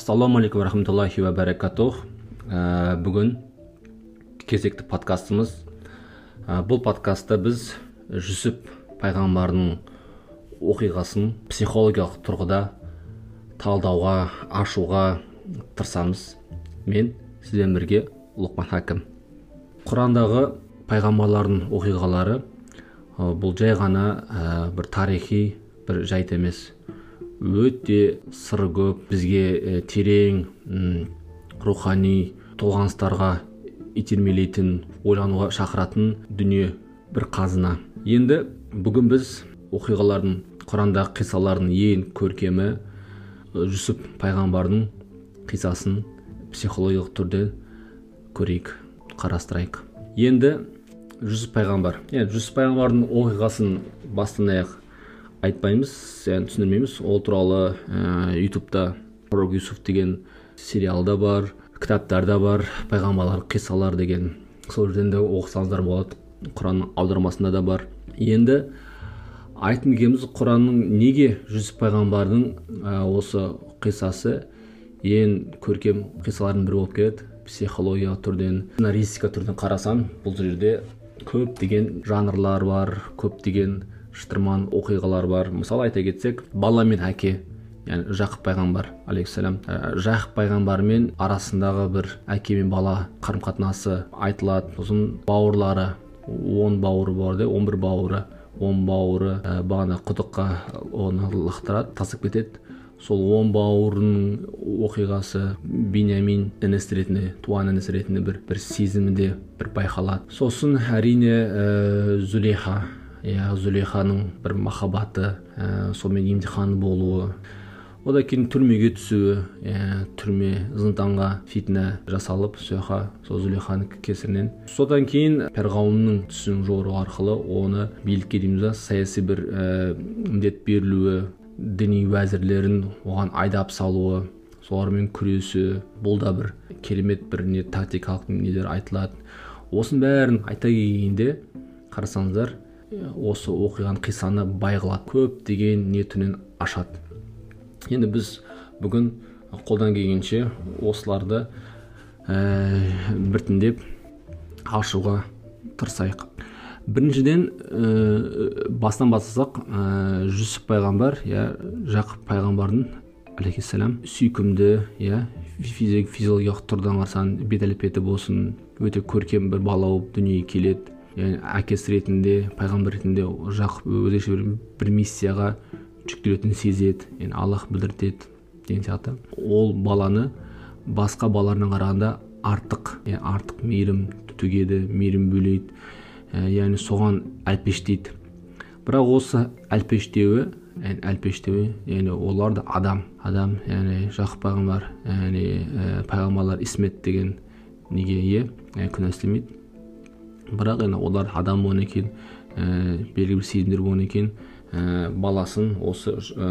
ассалаумағалейкум рахматуллахи ва баракатух ә, бүгін кезекті подкастымыз. Ә, бұл подкастта біз жүсіп пайғамбардың оқиғасын психологиялық тұрғыда талдауға ашуға тырысамыз. Мен сізбен бірге лұқман хакім. Құрандағы пайғамбарлардың оқиғалары бұл жай ғана бір тарихи бір жайт емес. Өте сыры көп. Бізге терең рухани толғаныстарға итермелейтін ойлануға шақыратын дүние бір қазына. Енді бүгін біз оқиғалардың құрандағы қиссалардың ең көркемі жүсіп пайғамбардың қиссасын психологиялық түрде көрейік қарастырайық. Енді жүсіп пайғамбар. Енді жүсіп пайғамбардың оқиғасын бастан аяқ. Айтпаймыз yani түсіндірмейміз. Ол туралы ә, ютубта пророк юсуф деген сериалда бар кітаптарда бар пайғамбарлар қиссалар деген. Сол жерден де оқысаңыздар болады. Құранның аудармасында да бар. Енді айтқым келгеніміз құранның неге жүсіп пайғамбардың ә, осы қиссасы ең көркем қиссалардың бірі болып келеді? Психологиялық түрден сценаристика түрден қарасаң бұл жерде көптеген жанрлар бар көптеген шытырман оқиғалар бар. Мысалы айта кетсек бала мен әке яғни жақып пайғамбар алейхисалам ә, жақып пайғамбармен арасындағы бір әке мен бала қарым қатынасы айтылады. Сосын бауырлары он бауыры бар да он бір бауыры он бауыры ә, бағана құдыққа оны лақтырады тастап кетеді. Сол он бауырының оқиғасы бенямин інісі ретінде туған інісі ретінде бір бір сезімінде бір байқалады. Сосын әрине ә, зулейха иә зулейханың бір махаббаты ә, сонымен емтихан болуы. Одан кейін түрмеге түсуі иә түрме зынданға фитна жасалып сол жаққа сол зулейханың кесірінен. Содан кейін перғауынның түсін жору арқылы оны билікке дейміз саяси бір ә, міндет берілуі діни уәзірлерін оған айдап салуы солармен күресі бұл да бір керемет бір не тактикалық нелер айтылады. Осының бәрін айта келгенде қарасаңыздар осы оқиғаны қиссаны бай қылады көптеген не түрінен ашады. Енді біз бүгін қолдан келгенше осыларды ә, біртіндеп ашуға тырысайық. Біріншіден ә, бастан бастасақ ә, жүсіп пайғамбар иә жақып пайғамбардың алейхисалам сүйкімді иә физиологиялық тұрғыдан қарасаң бет әлпеті болсын өте көркем бір бала болып дүниеге келеді. Яғни әкесі ретінде пайғамбар ретінде жақып өзгеше бір, бір миссияға жүктелетінін сезеді. Яғни аллах білдіртеді деген сияқты. Ол баланы басқа балалардан қарағанда артық яғни артық мейірім төгеді мейірім бөлейді яғни соған әлпештейді. Бірақ осы әлпештеуі әлпештеуі яғни олар да адам адам яғни жақып пайғамбар яғни пайғамбарлар исмет деген неге ие күнә істемейді. Бірақ енді олар адам болғаннан кейін ә, белгілі сезімдер болғаннан кейін ә, баласын осы ә,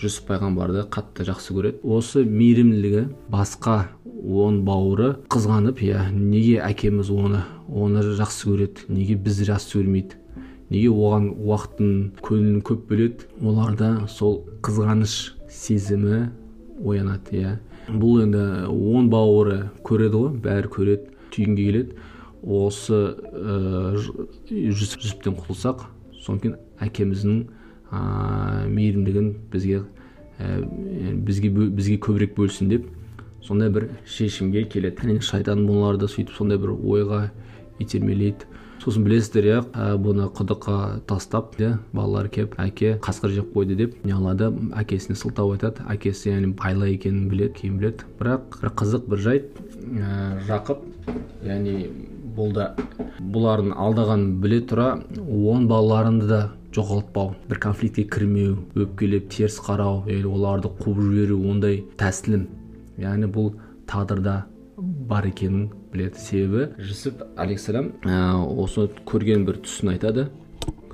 жүсіп пайғамбарды қатты жақсы көреді. Осы мейірімділігі басқа он бауыры қызғанып иә неге әкеміз оны оны жақсы көреді неге бізді жақсы көрмейді неге оған уақытын көңілін көп бөледі оларда сол қызғаныш сезімі оянады иә. Бұл енді он бауыры көреді ғой бәрі көреді түйінге келеді. Осы ә, жүсіп жүсіптен құтылсақ содан кейін әкеміздің ә, мейірімділігін бізге ә, бізге бізге көбірек бөлсін деп сондай бір шешімге келеді. Және шайтан бұларды сөйтіп сондай бір ойға итермелейді. Сосын білесіздер иә бұны құдыққа тастап иә балалар келіп әке қасқыр жеп қойды деп не қылады? Әкесіне сылтау айтады. Әкесі яғни байла екенін біледі кейін біледі. Бірақ бір қызық бір жайт ә, жақып яғни бұл да бұлардың алдағанын біле тұра он балаларынды да жоғалтпау бір конфликтке кірмеу өпкелеп теріс қарау или оларды қуып жіберу ондай тәсілім. Яғни бұл тағдырда бар екенін біледі. Себебі жүсіп алейхисалам ә, осы көрген бір түсін айтады.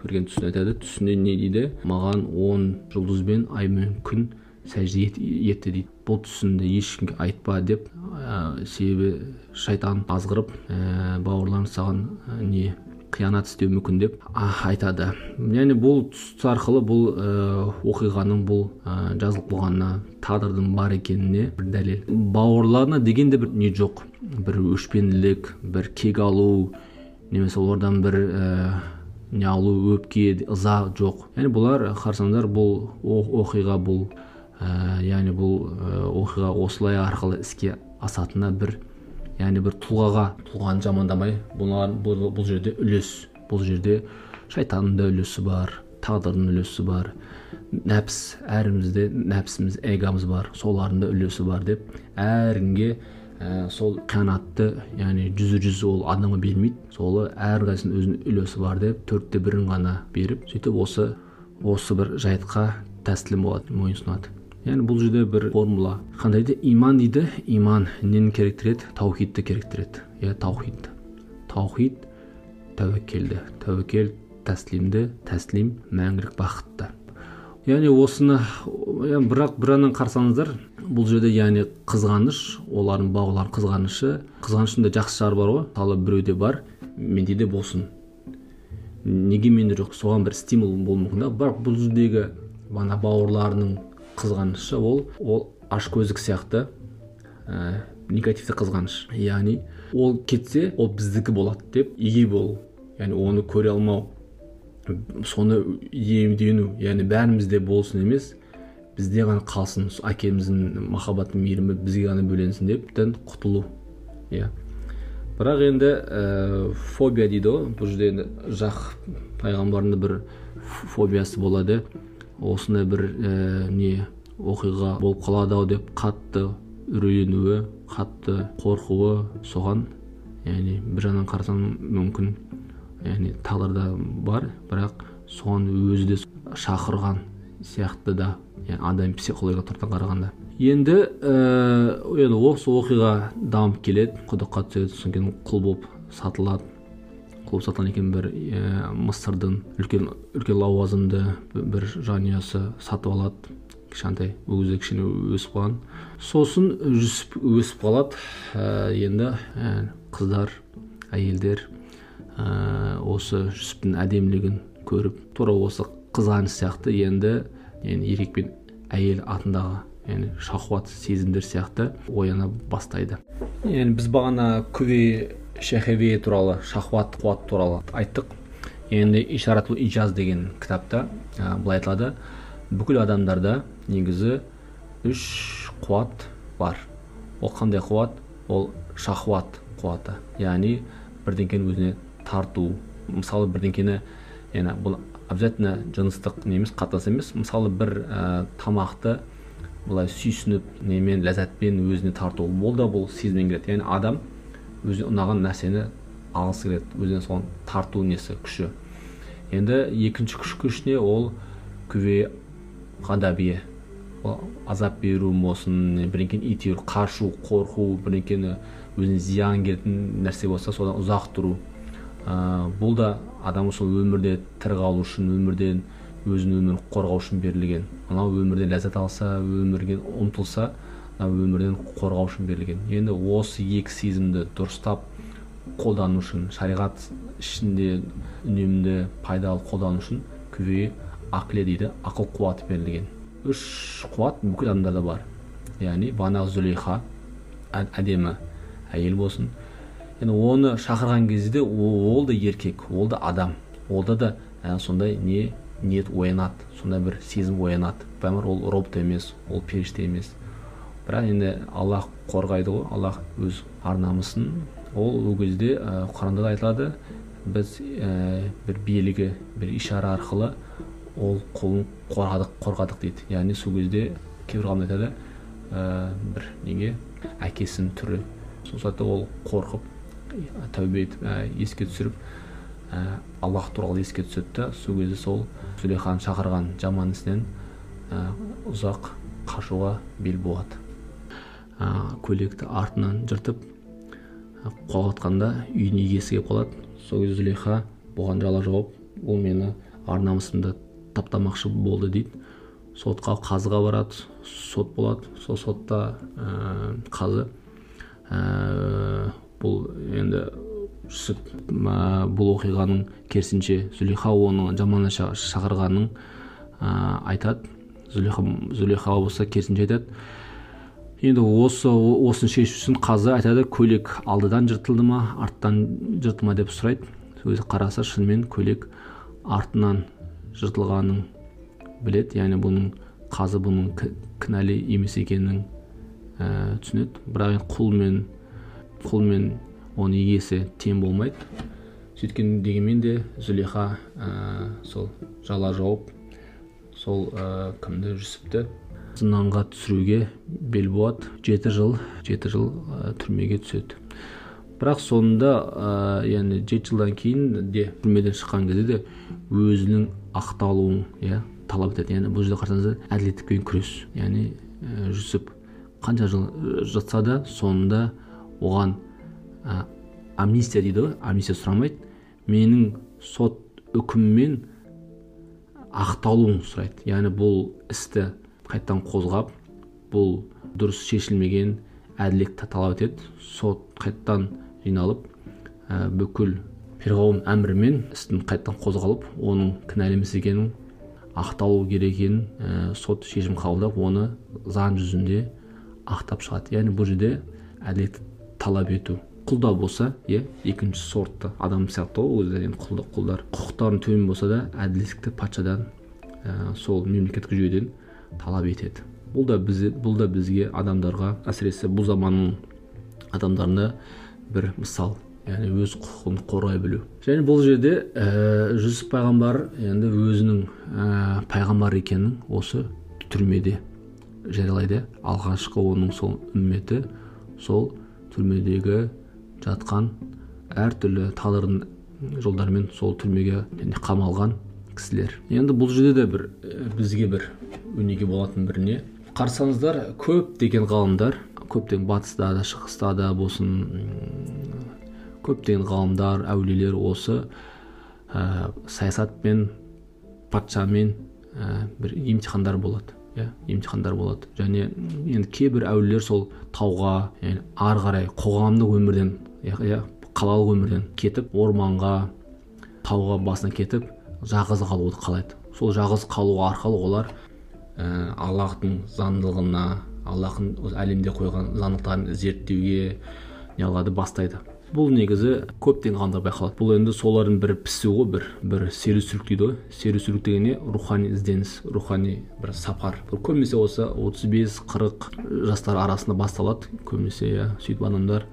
Көрген түсін айтады. Түсінде не дейді? Маған он жұлдыз бен ай мен күн сәжде етті дейді. Бұл түсінді ешкімге айтпа деп ә, себебі шайтан азғырып ә, бауырларың саған ә, не қиянат істеуі мүмкін деп айтады. Яғни бұл тұс арқылы бұл ә, оқиғаның бұл ә, жазылып болғанына тағдырдың бар екеніне бір дәлел. Бауырларына деген де бір не жоқ. Бір өшпенділік бір кек алу немесе олардан бір ә, не алу өпке ыза жоқ. Яғни бұлар қарасаңдар бұл оқиға бұл. Ә, яғни бұл ә, оқиға осылай арқылы іске асатынына бір яғни бір тұлғаға тұлғаны жамандамай бұлар бұл, бұл жерде үлес бұл жерде шайтанның да үлесі бар тағдырдың үлесі бар нәпс әрімізде нәпсіміз эгомыз бар солардың да үлесі бар деп әркімге ә, сол қиянатты яғни жүзі жүз ол адамға бермейді сол әрқайсысының өзінің үлесі бар деп төртте бірін ғана беріп сөйтіп осы осы бір жайтқа тәсілім болады мойынсұнады яғни бұл жерде бір формула қандай дейді иман дейді иман нені керектіреді таухидті керектіреді иә таухид таухид тәуекелді тәуекел тәслимді тәслим мәңгілік бақытты яғни осыны бірақ бір жағынан қарасаңыздар бұл жерде яғни қызғаныш олардың бауырларының қызғанышы қызғаныштың да жақсы жағы бар ғой мысалы біреуде бар менде де болсын неге менде жоқ соған бір стимул болуы мүмкін да бірақ бұл жердегі ана бауырларының қызғанышы ол. Ол ашкөздік сияқты ә, негативті қызғаныш. Яғни ол кетсе ол біздікі болады деп ие болу яғни оны көре алмау соны иемдену яғни бәрімізде болсын емес бізде ғана қалсын әкеміздің махаббаты мейірімі бізге ғана бөленсін дептен құтылу. Иә. Бірақ енді ә, фобия дейді ғой бұл жерде енді жақ пайғамбардың бір фобиясы болады. Осындай бір ә, не оқиға болып қалады ау деп қатты үрейленуі қатты қорқуы соған яғни бір жағынан қарасаң мүмкін яғни тағдырда бар бірақ соған өзі де шақырған сияқты да яғни адам психологиялық тұрғыдан қарағанда. Енді ә, енді осы оқиға дамып келеді құдыққа түседі содан кейін құл болып сатылады. Құл сатылған екен бір ә, мысырдың үлкен үлкен лауазымды бір жанұясы сатып алады. Кішкентай кезде кішкене өсіп қалған. Сосын жүсіп өсіп қалады. Ә, енді ә, қыздар әйелдер ә, осы жүсіптің әдемілігін көріп тура осы қызғаныш сияқты енді енді еркек пен әйел атындағы яғни шахуат сезімдер сияқты ояна бастайды. Енді біз бағана күве шахеве туралы шахуат қуат туралы айттық. Енді ишаратул ижаз деген кітапта ә, былай айтылады. Бүкіл адамдарда негізі үш қуат бар. Ол қандай қуат? Ол шахуат қуаты. Яғни бірдеңкені өзіне тарту. Мысалы бірдеңкені яғни бұл обязательно жыныстық немес қатынас емес. Мысалы бір ә, тамақты былай сүйсініп немен ләззатпен өзіне тарту. Ол да бұл сезімнен келеді. Яғни адам өзіне ұнаған нәрсені алғысы келеді. Өзіне соған тарту несі күші. Енді екінші күш күшіне ол күве ғадабие азап беру болсын бірдеңкені итеру қашу қорқу бірдеңкені өзіне зиян келетін нәрсе болса содан ұзақ тұру. Ә, бұл да адам сол өмірде тірі қалу үшін өмірден өзінің өмірін қорғау үшін берілген. Мынау өмірден ләззат алса өмірге ұмтылса өмірден қорғау үшін берілген. Енді осы екі сезімді дұрыстап қолдану үшін шариғат ішінде үнемді пайдалы қолдану үшін күве ақле дейді ақыл қуаты берілген. Үш қуат бүкіл адамдарда бар. Яғни бағанағы зүлейха әдемі әйел болсын. Енді оны шақырған кезде ол, да еркек ол да адам. Олда да ә, сондай не ниет оянады сондай бір сезім оянады. Бәрібір ол робот емес ол періште емес. Бірақ енді аллах қорғайды ғой. Аллах өз ар намысын ол ол кезде ә, құранда да айтылады біз ә, бір белгі бір ишара арқылы ол қолын қорғадық қорғадық дейді. Яғни сол кезде кейбір ғалымдар айтады ә, бір неге? Әкесінің түрі. Сол сәтте ол қорқып тәубе етіп ә, еске түсіріп ә, аллах туралы еске түседі да сол кезде сол зулейханы шақырған жаман ісінен ә, ұзақ қашуға бел буады. Ә, көйлекті артынан жыртып құлатқанда үйіне иесі келіп қалады. Сол кезде бұған жала жауып ол мені ар намысымды таптамақшы болды дейді. Сотқа қазыға барады сот болады. Сол сотта ә, қазы ә, бұл енді жүсіп бұл оқиғаның керісінше зулейха оны жаманға шақырғанын айтады. Зулейха зулейха болса керісінше айтады. Енді осы осыны шешу үшін қазы айтады көйлек алдыдан жыртылды ма арттан жыртылды ма деп сұрайды. Өзі қараса шынымен көйлек артынан жыртылғанын біледі. Яғни бұның қазы бұның кінәлі емес екенін ә, түсінеді. Бірақ енді құл мен құл мен оның иесі тең болмайды. Сөйткен дегенмен де зулейха ә, сол жала жауып сол ә, кімді жүсіпті зынданға түсіруге бел буады. Жеті жыл жеті жыл түрмеге түседі. Бірақ соңында ә, яғни жеті жылдан кейін де түрмеден шыққан кезде де өзінің ақталуын иә талап етеді. Яғни бұл жерде қарасаңыздар әділеттікпен күрес яғни ә, жүсіп. Қанша жыл жатса да соңында оған ә, амнистия дейді ғой амнистия сұрамайды. Менің сот үкімімен ақталуын сұрайды. Яғни бұл істі қайтадан қозғап бұл дұрыс шешілмеген әділетті талап етеді. Сот қайтадан жиналып ә, бүкіл перғауын әмірімен істің қайтадан қозғалып оның кінәлі емес екенін ақталу керек екенін ә, сот шешім қабылдап оны заң жүзінде ақтап шығады. Яғни бұл жерде әділетті талап ету. Құлда болса иә екінші сортты адам сияқты ғой өзі енді құлдар, құқықтарының төмен болса да әділеттікті патшадан ә, сол мемлекеттік жүйеден талап етеді. Бұл да біз бұл да бізге адамдарға әсіресе бұл заманның адамдарына бір мысал яғни өз құқығын қорғай білу. Және бұл жерде ә, жүсіп пайғамбар енді өзінің ә, пайғамбар екенін осы түрмеде жариялайды. Алғашқы оның сол үмметі сол түрмедегі жатқан әртүрлі тағдырдың жолдарымен сол түрмеге қамалған кісілер. Енді бұл жерде де бір бізге бір өнеге болатын бір не қарасаңыздар көптеген ғалымдар көптеген батыста да шығыста да болсын көптеген ғалымдар әулиелер осы ә, саясатпен патшамен ә, бір емтихандар болады иә емтихандар болады. Және енді кейбір әулиелер сол тауға яғни ары қарай қоғамдық өмірден иә қалалық өмірден кетіп орманға тауға басына кетіп жалғыз қалуды қалайды. Сол жалғыз қалу арқылы олар ә, аллахтың заңдылығына аллахтың әлемде қойған заңдылықтарын зерттеуге не қылады бастайды. Бұл негізі көптеген ғалымдар байқалады. Бұл енді солардың бір пісу ғой бір бір серусүрік дейді ғой. Серусүрік деген не рухани ізденіс рухани бір сапар. Бұл көбінесе осы 35-40 жастар арасында басталады. Көбінесе иә сөйтіп адамдар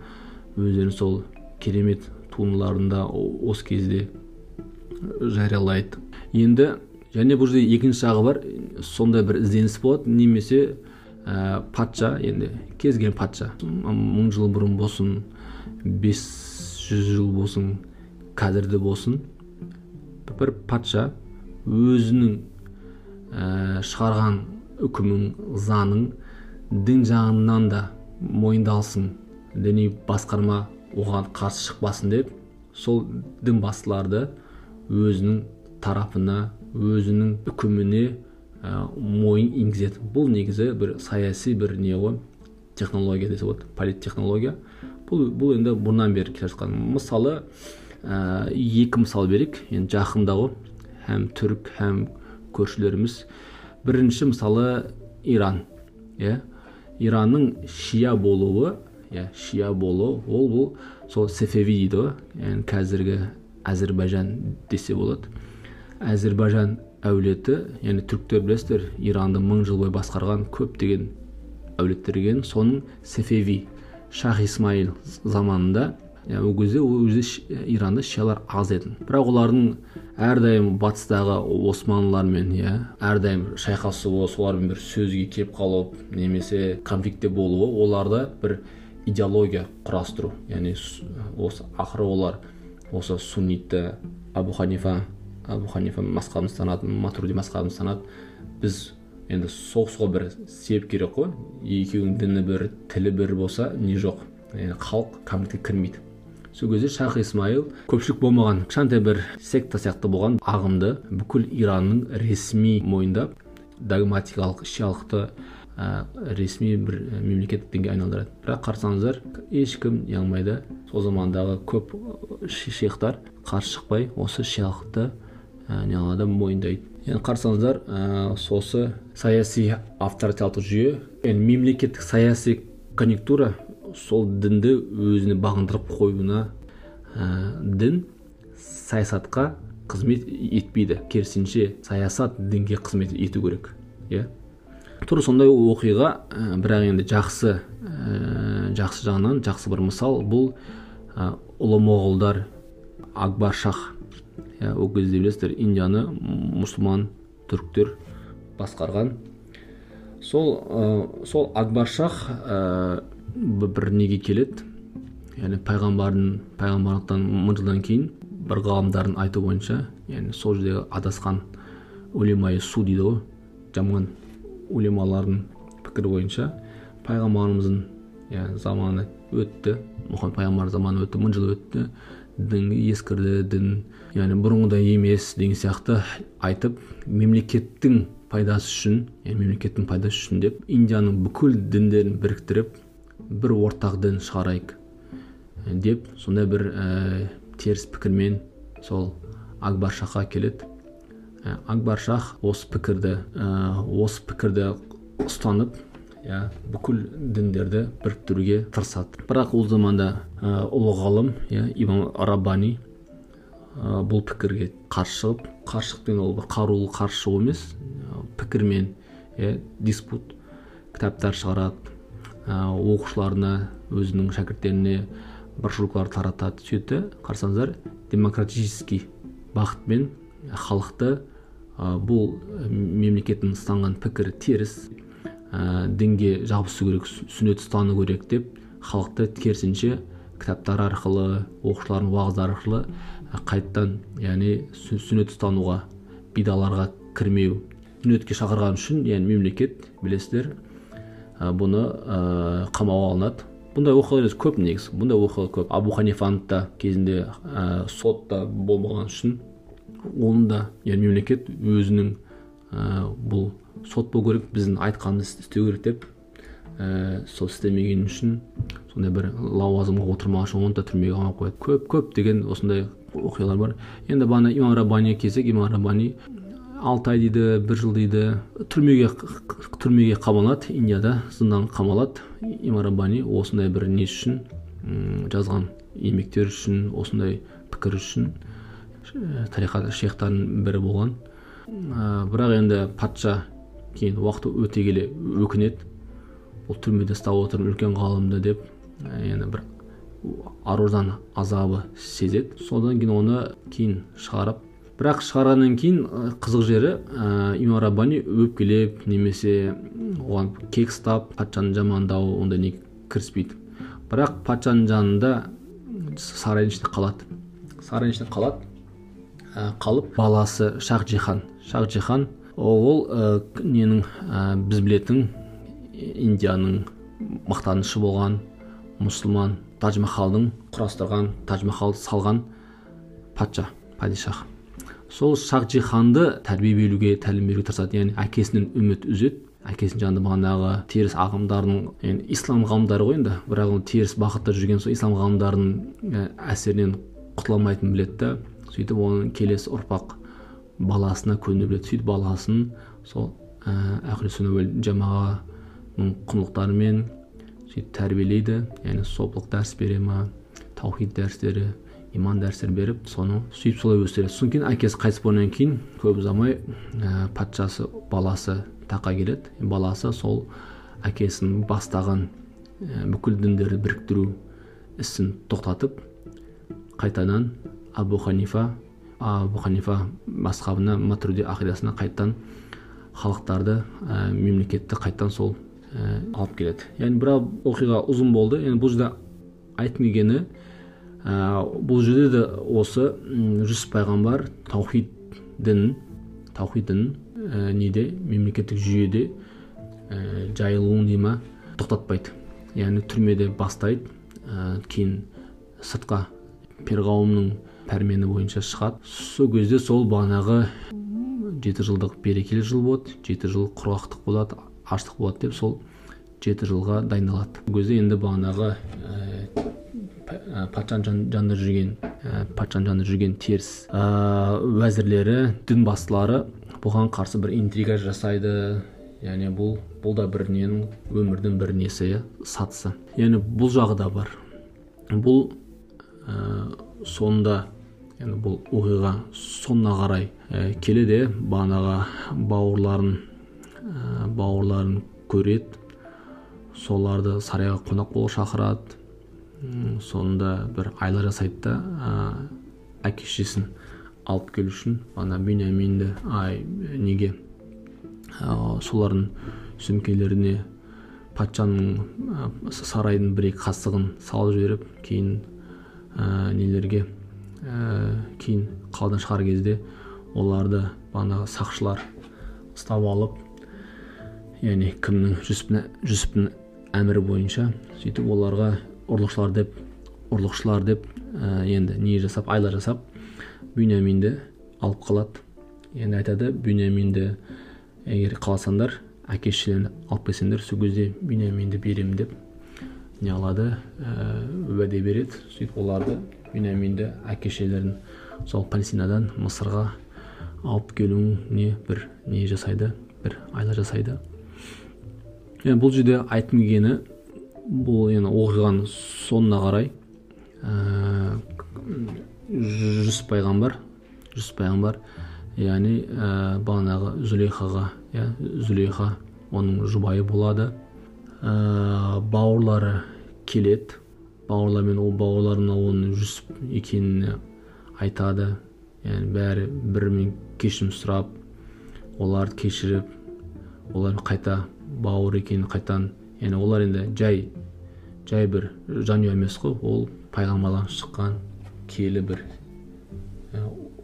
өздерінің сол керемет туындыларында осы кезде жариялайды. Енді және бұл жерде екінші жағы бар. Сондай бір ізденіс болады. Немесе ә, патша енді кез келген патша. Мың жыл бұрын болсын бес жүз жыл болсын қазірде болсын бір патша өзінің ә, шығарған үкімін заңын дін жағынан да мойындалсын діни басқарма оған қарсы шықпасын деп сол дін бастыларды өзінің тарапына өзінің үкіміне ә, мойын енгізеді бұл негізі бір саяси бір не ғой технология десе болады политтехнология. Бұл бұл енді бұрыннан бері келе жатқан. Мысалы ә, екі мысал берейік. Енді жақында ғой һәм түрік һәм көршілеріміз. Бірінші мысалы иран. Иә? Иранның шия болуы иә шия болуы ол бұл сол сефеви дейді ғой. Яғни қазіргі әзірбайжан десе болады. Әзірбайжан әулеті яғни түріктер білесіздер иранды мың жыл бойы басқарған көптеген әулеттер екен соның сефеви шах исмаил заманында ол кезде ол иранда шиялар аз еді. Бірақ олардың әрдайым батыстағы османлылармен иә әрдайым шайқасуы солармен бір сөзге келіп қалып немесе конфликтте болуы оларда бір идеология құрастыру. Яғни осы ақыры олар осы суннитті абу ханифа абу ханифа мазхабын ұстанады матурди мазхабын ұстанады. Біз енді соғысуға бір себеп керек қой. Екеуінің діні бір тілі бір болса не жоқ. Yani халық конфликтке кірмейді. Сол кезде шах исмаил көпшілік болмаған кішкентай бір секта сияқты болған ағымды бүкіл иранның ресми мойындап догматикалық шиалықты ә, ресми бір мемлекеттік дінге айналдырады. Бірақ қарасаңыздар ешкім не алмайды сол замандағы көп шейхтар қарсы шықпай осы шиялықты не қылады мойындайды. Енді қарасаңыздар ә, сосы саяси авторитарлық жүйе. Енді мемлекеттік саяси конъюнктура сол дінді өзіне бағындырып қоюына ә, дін саясатқа қызмет етпейді. Керісінше саясат дінге қызмет ету керек иә. Тура сондай оқиға ә, бірақ енді жақсы ә, жақсы жағынан жақсы бір мысал бұл ә, ұлы моғолдар акбар шах ол кезде білесіздер индияны мұсылман түріктер басқарған. Сол ә, сол акбар шах ә, бір неге келеді? Яғни пайғамбардың пайғамбарлықтан мың жылдан кейін бір ғалымдардың айтуы бойынша яғни сол жердегі адасқан улемай су дейді ғой жаман улемалардың пікірі бойынша пайғамбарымыздың заманы өтті. Мұхаммед пайғамбар заманы өтті мың жыл өтті. Дін ескірді дін яғни бұрынғыдай емес деген сияқты айтып мемлекеттің пайдасы үшін яғни мемлекеттің пайдасы үшін деп индияның бүкіл діндерін біріктіріп бір ортақ дін шығарайық деп сондай бір ә, теріс пікірмен сол акбар шахқа келеді. Ә, акбар шах осы пікірді ә, осы пікірді ұстанып иә бүкіл діндерді біріктіруге тырысады бірақ ол заманда ұлы ғалым иә имам раббани бұл пікірге қарсы шығып ол қарулы қарсы шығу емес пікірмен иә диспут кітаптар шығарады оқушыларына өзінің шәкірттеріне брошюркалар таратады сөйтті қарасаңыздар демократический бағытпен халықты бұл мемлекеттің ұстанған пікірі теріс ә, дінге жабысу керек сүннет ұстану керек деп халықты керісінше кітаптар арқылы оқушылардың уағыздары арқылы ә, қайтадан яғни сүннет ұстануға бидаларға кірмеу сүннетке шақырған үшін яғни мемлекет білесіздер ә, бұны ә, қамауға алынады. Бұндай оқиғалар көп негізі бұндай оқиға көп. Абу ханифаның да кезінде ә, сотта болмаған үшін оны да мемлекет өзінің ә, бұл сот болу керек біздің айтқанымызды істеу керек деп ә, сол істемеген үшін сондай бір лауазымға отырмаған үшін оны да түрмеге қамап қояды көп көп деген осындай оқиғалар бар. Енді бағана имам раббани келсек имам раббани алты ай дейді бір жыл дейді түрмеге түрмеге қамалады индияда зынданға қамалады. Имам раббани осындай бір не үшін жазған еңбектер үшін осындай пікір үшін тариқат шейхтардың бірі болған. Ә, бірақ енді патша кейін уақыт өте келе өкінеді бұл түрмеде ұстап отырмын үлкен ғалымды деп енді бір аружан азабы сезеді. Содан кейін оны кейін шығарып бірақ шығарғаннан кейін қызық жері ә, имам раббани өпкелеп немесе оған кек ұстап патшаны жамандау ондай кіріспейді. Бірақ патшаның жанында сарайдың ішінде қалады. Сарайдың ішінде қалады ә, қалып баласы шах джихан. Шах джихан ол ә, ненің ә, біз білетін индияның мақтанышы болған мұсылман тадж махалдың құрастырған тадж махалды салған патша падишах. Сол шахджиханды тәрбие беруге тәлім беруге тырысады. Яғни әкесінен үміт үзеді. Әкесінің жанында бағанағы теріс ағымдардың енді ислам ғалымдары ғой енді. Бірақ ол теріс бағытта жүрген сол ислам ғалымдарының әсерінен құтыла алмайтынын біледі да. Сөйтіп оның келесі ұрпақ баласына көне біледі сөйтіп баласын сол ә, жамағаның құндылықтарымен сөйтіп тәрбиелейді. Яғни сопылық дәріс бере ма таухид дәрістері иман дәрістер беріп соны сөйтіп солай өсіреді. Содан кейін әкесі қайтыс болғаннан кейін көп ұзамай ә, патшасы баласы таққа келеді. Баласы сол әкесінің бастаған ә, бүкіл діндерді біріктіру ісін тоқтатып қайтадан абу ханифа абу ханифа мазхабына матруди ақидасына қайтадан халықтарды ә, мемлекетті қайтадан сол ә, алып келеді. Яғни бірақ оқиға ұзын болды. Енді бұл жерде айтқым келгені ә, бұл жерде де осы жүсіп пайғамбар таухид дінін таухид дінін ә, неде? Мемлекеттік жүйеде ә, жайылуын дей ма? Тоқтатпайды. Яғни түрмеде бастайды ә, кейін сыртқа перғауымның пәрмені бойынша шығады. Сол кезде сол бағанағы жеті жылдық берекелі жыл болады жеті жыл құрғақтық болады аштық болады деп сол жеті жылға дайындалады. Бұл кезде енді бағанағы Ә, патшаның жанында жүрген ә, патшаның жанында жүрген теріс ә, уәзірлері дін бұған қарсы бір интрига жасайды. Яғни бұл бұл да бір ненің өмірдің бір несі иә сатысы. Яғни бұл жағы да бар. Бұл ә, сонда енді бұл оқиға соңына қарай ә, келеді бағанағы бауырларын ә, бауырларын көреді. Соларды сарайға қонақ болуға шақырады. Соңында бір айла жасайды да ә, әке шешесін алып келу үшін ана беняминді ай неге ә, солардың сөмкелеріне патшаның сарайдың бір екі қасығын салып жіберіп кейін ә, нелерге ә, кейін қаладан шығар кезде оларды бағанағы сақшылар ұстап алып яғни кімнің жүсіптің әмірі бойынша сөйтіп оларға ұрлықшылар деп ұрлықшылар деп ә, енді не жасап айла жасап бюняминді алып қалады. Енді айтады бюняминді егер қаласаңдар әке шешелеріңді алып келсеңдер сол кезде бюняминді беремін деп не алады ә, уәде береді. Сөйтіп оларды бюняминді әке шешелерін сол палестинадан мысырға алып келуіне бір не жасайды бір айла жасайды. Енді бұл жерде айтқым келгені бұл енді оқиғаның соңына қарай ә, жүсіп пайғамбар жүсіп пайғамбар яғни ә, бағанағы зүлейхаға иә зүлейха оның жұбайы болады. Ә, бауырлары келеді. Бауырлармен ол бауырларына оның жүсіп екенін айтады яғни бәрі бірімен кешірім сұрап оларды кешіріп олар қайта бауыр екенін қайтан яғни олар енді жай жай бір жанұя емес қой ол пайғамбардан шыққан киелі бір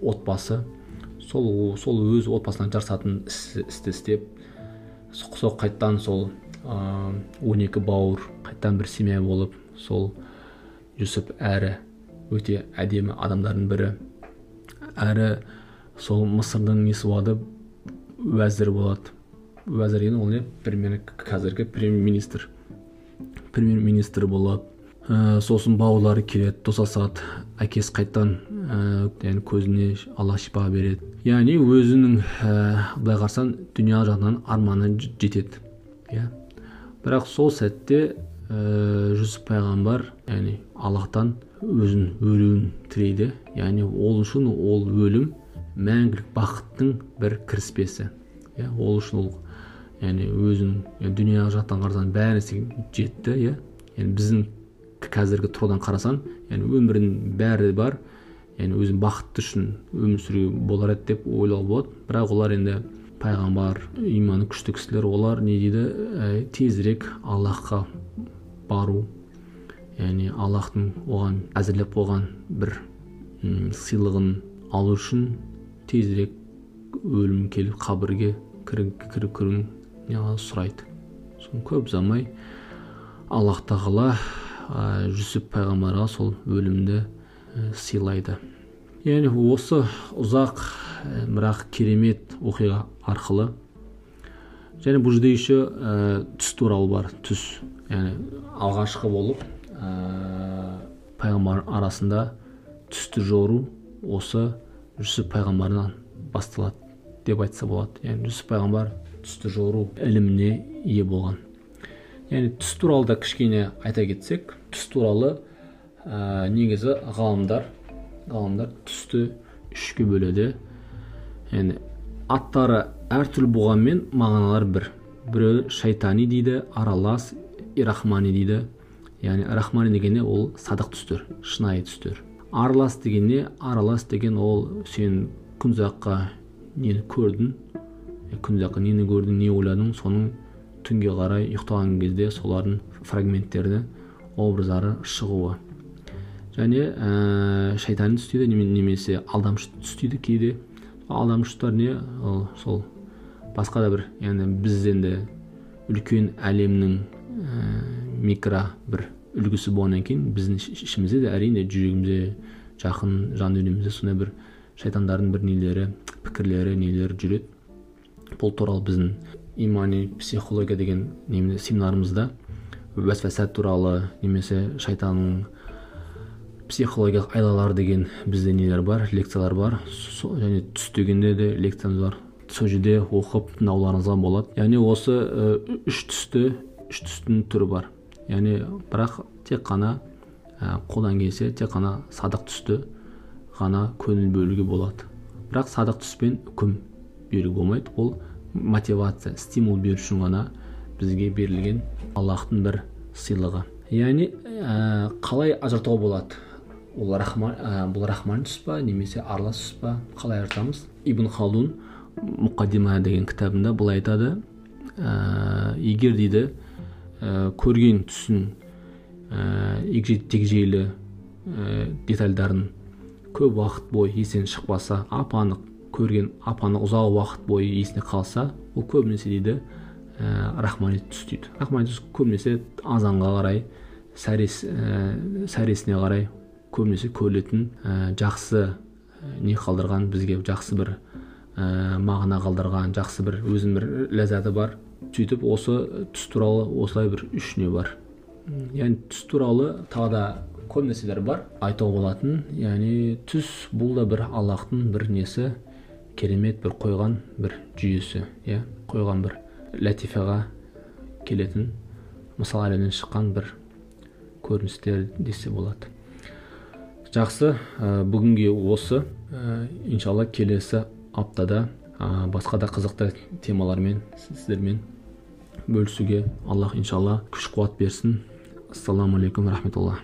отбасы сол сол өз отбасына жарасатын істі істеп сол қайтадан сол он екі бауыр қайтадан бір семья болып сол жүсіп әрі өте әдемі адамдардың бірі. Әрі сол мысырдың несі болады уәзір болады. Уәзір деген ол не? Премьер қазіргі премьер министр премьер министр болады. Ә, сосын бауырлары келеді достасады әкесі қайтадан ә, көзіне алла шипа береді. Яғни өзінің ә, былай қарасаң дүния жағынан арманы жетеді. Иә? Бірақ сол сәтте жүсіп пайғамбар яғни аллахтан өзін өлуін тілейді. Яғни ол үшін ол өлім мәңгілік бақыттың бір кіріспесі. Иә ол үшін ол яғни өзінің дүниялық жақтан қарасаң бәрі жетті иә. Яғни біздің қазіргі тұрғыдан қарасаң яғни өмірдің бәрі бар. Яғни өзін бақытты үшін өмір сүруге болар еді деп ойлауға болады. Бірақ олар енді пайғамбар иманы күшті кісілер олар не дейді? Ә, тезірек аллахқа бару яғни аллахтың оған әзірлеп қойған бір сыйлығын алу үшін тезірек өлім келіп қабірге кіріп кіруін сұрайды. Соны көп ұзамай аллах тағала жүсіп пайғамбарға сол өлімді сыйлайды. Яғни осы ұзақ бірақ керемет оқиға арқылы және бұл жерде еще ә, түс туралы бар түс. Яғни алғашқы болып ә, пайғамбар арасында түсті жору осы жүсіп пайғамбарынан басталады деп айтса болады. Яғни жүсіп пайғамбар түсті жору іліміне ие болған. Яғни түс туралы да кішкене айта кетсек түс туралы ә, негізі ғалымдар ғалымдар түсті үшке бөледі. Яғни аттары әртүрлі болғанмен мағыналары бір. Біреу шайтани дейді аралас ирахмани дейді. Яғни рахмани дегенде ол садық түстер шынайы түстер. Аралас дегенде аралас деген ол сен күн ұзаққа нені көрдің? Күн ұзаққа нені көрдің не ойладың? Соның түнге қарай ұйықтаған кезде солардың фрагменттерді образдары шығуы. Және ә, шайтани түс дейді немесе алдамшы түс дейді кейде алдамшылар не ол сол басқа да бір яғни біз енді үлкен әлемнің ә, микро бір үлгісі болғаннан кейін біздің ішімізде де әрине жүрегімізде жақын жан дүниемізде сондай бір шайтандардың бір нелері пікірлері нелері жүреді бұл туралы біздің имани психология деген семинарымызда уәсвәса туралы немесе шайтанның психологиялық айлалар деген бізде нелер бар лекциялар бар. Және түс дегенде де лекциямыз бар. Сол жерде оқып тыңдауларыңызға болады. Яғни осы үш түсті үш түстің түрі бар. Яғни бірақ тек қана қолдан келсе тек қана садық түсті ғана көңіл бөлуге болады. Бірақ садық түспен үкім беруге болмайды. Ол мотивация стимул беру үшін ғана бізге берілген аллахтың бір сыйлығы. Яғни ә, қалай ажыратуға болады? Ол рахман ә, бұл рахмани түс па немесе аралас түс па қалай ажыратамыз ибн халдун мұқадима деген кітабында былай айтады. Ә, егер дейді ә, көрген түсін ә, егжей тегжейлі ә, детальдарын көп уақыт бойы есінен шықпаса ап анық көрген ап анық ұзақ уақыт бойы есіне қалса ол көбінесе дейді ә, рахмани түс дейді рахмани түс көбінесе азанға қарай сәрес ә, сәресіне қарай көбінесе көрілетін ә, жақсы ә, не қалдырған бізге жақсы бір ә, мағына қалдырған жақсы бір өзінің бір ләззаты бар. Сөйтіп осы түс туралы осылай бір үш не бар яғни түс туралы тағы да көп нәрселер бар. Айтуға болатын яғни түс бұл да бір аллахтың бір несі керемет бір қойған бір жүйесі иә? Қойған бір ләтифаға келетін мысал әлемнен шыққан бір көріністер десе болады. Жақсы. Ә, бүгінге осы. Ә, иншалла келесі аптада ә, басқа да қызықты темалармен сіздермен бөлісуге аллах иншалла күш қуат берсін. Ассаламу алейкум рахметулла.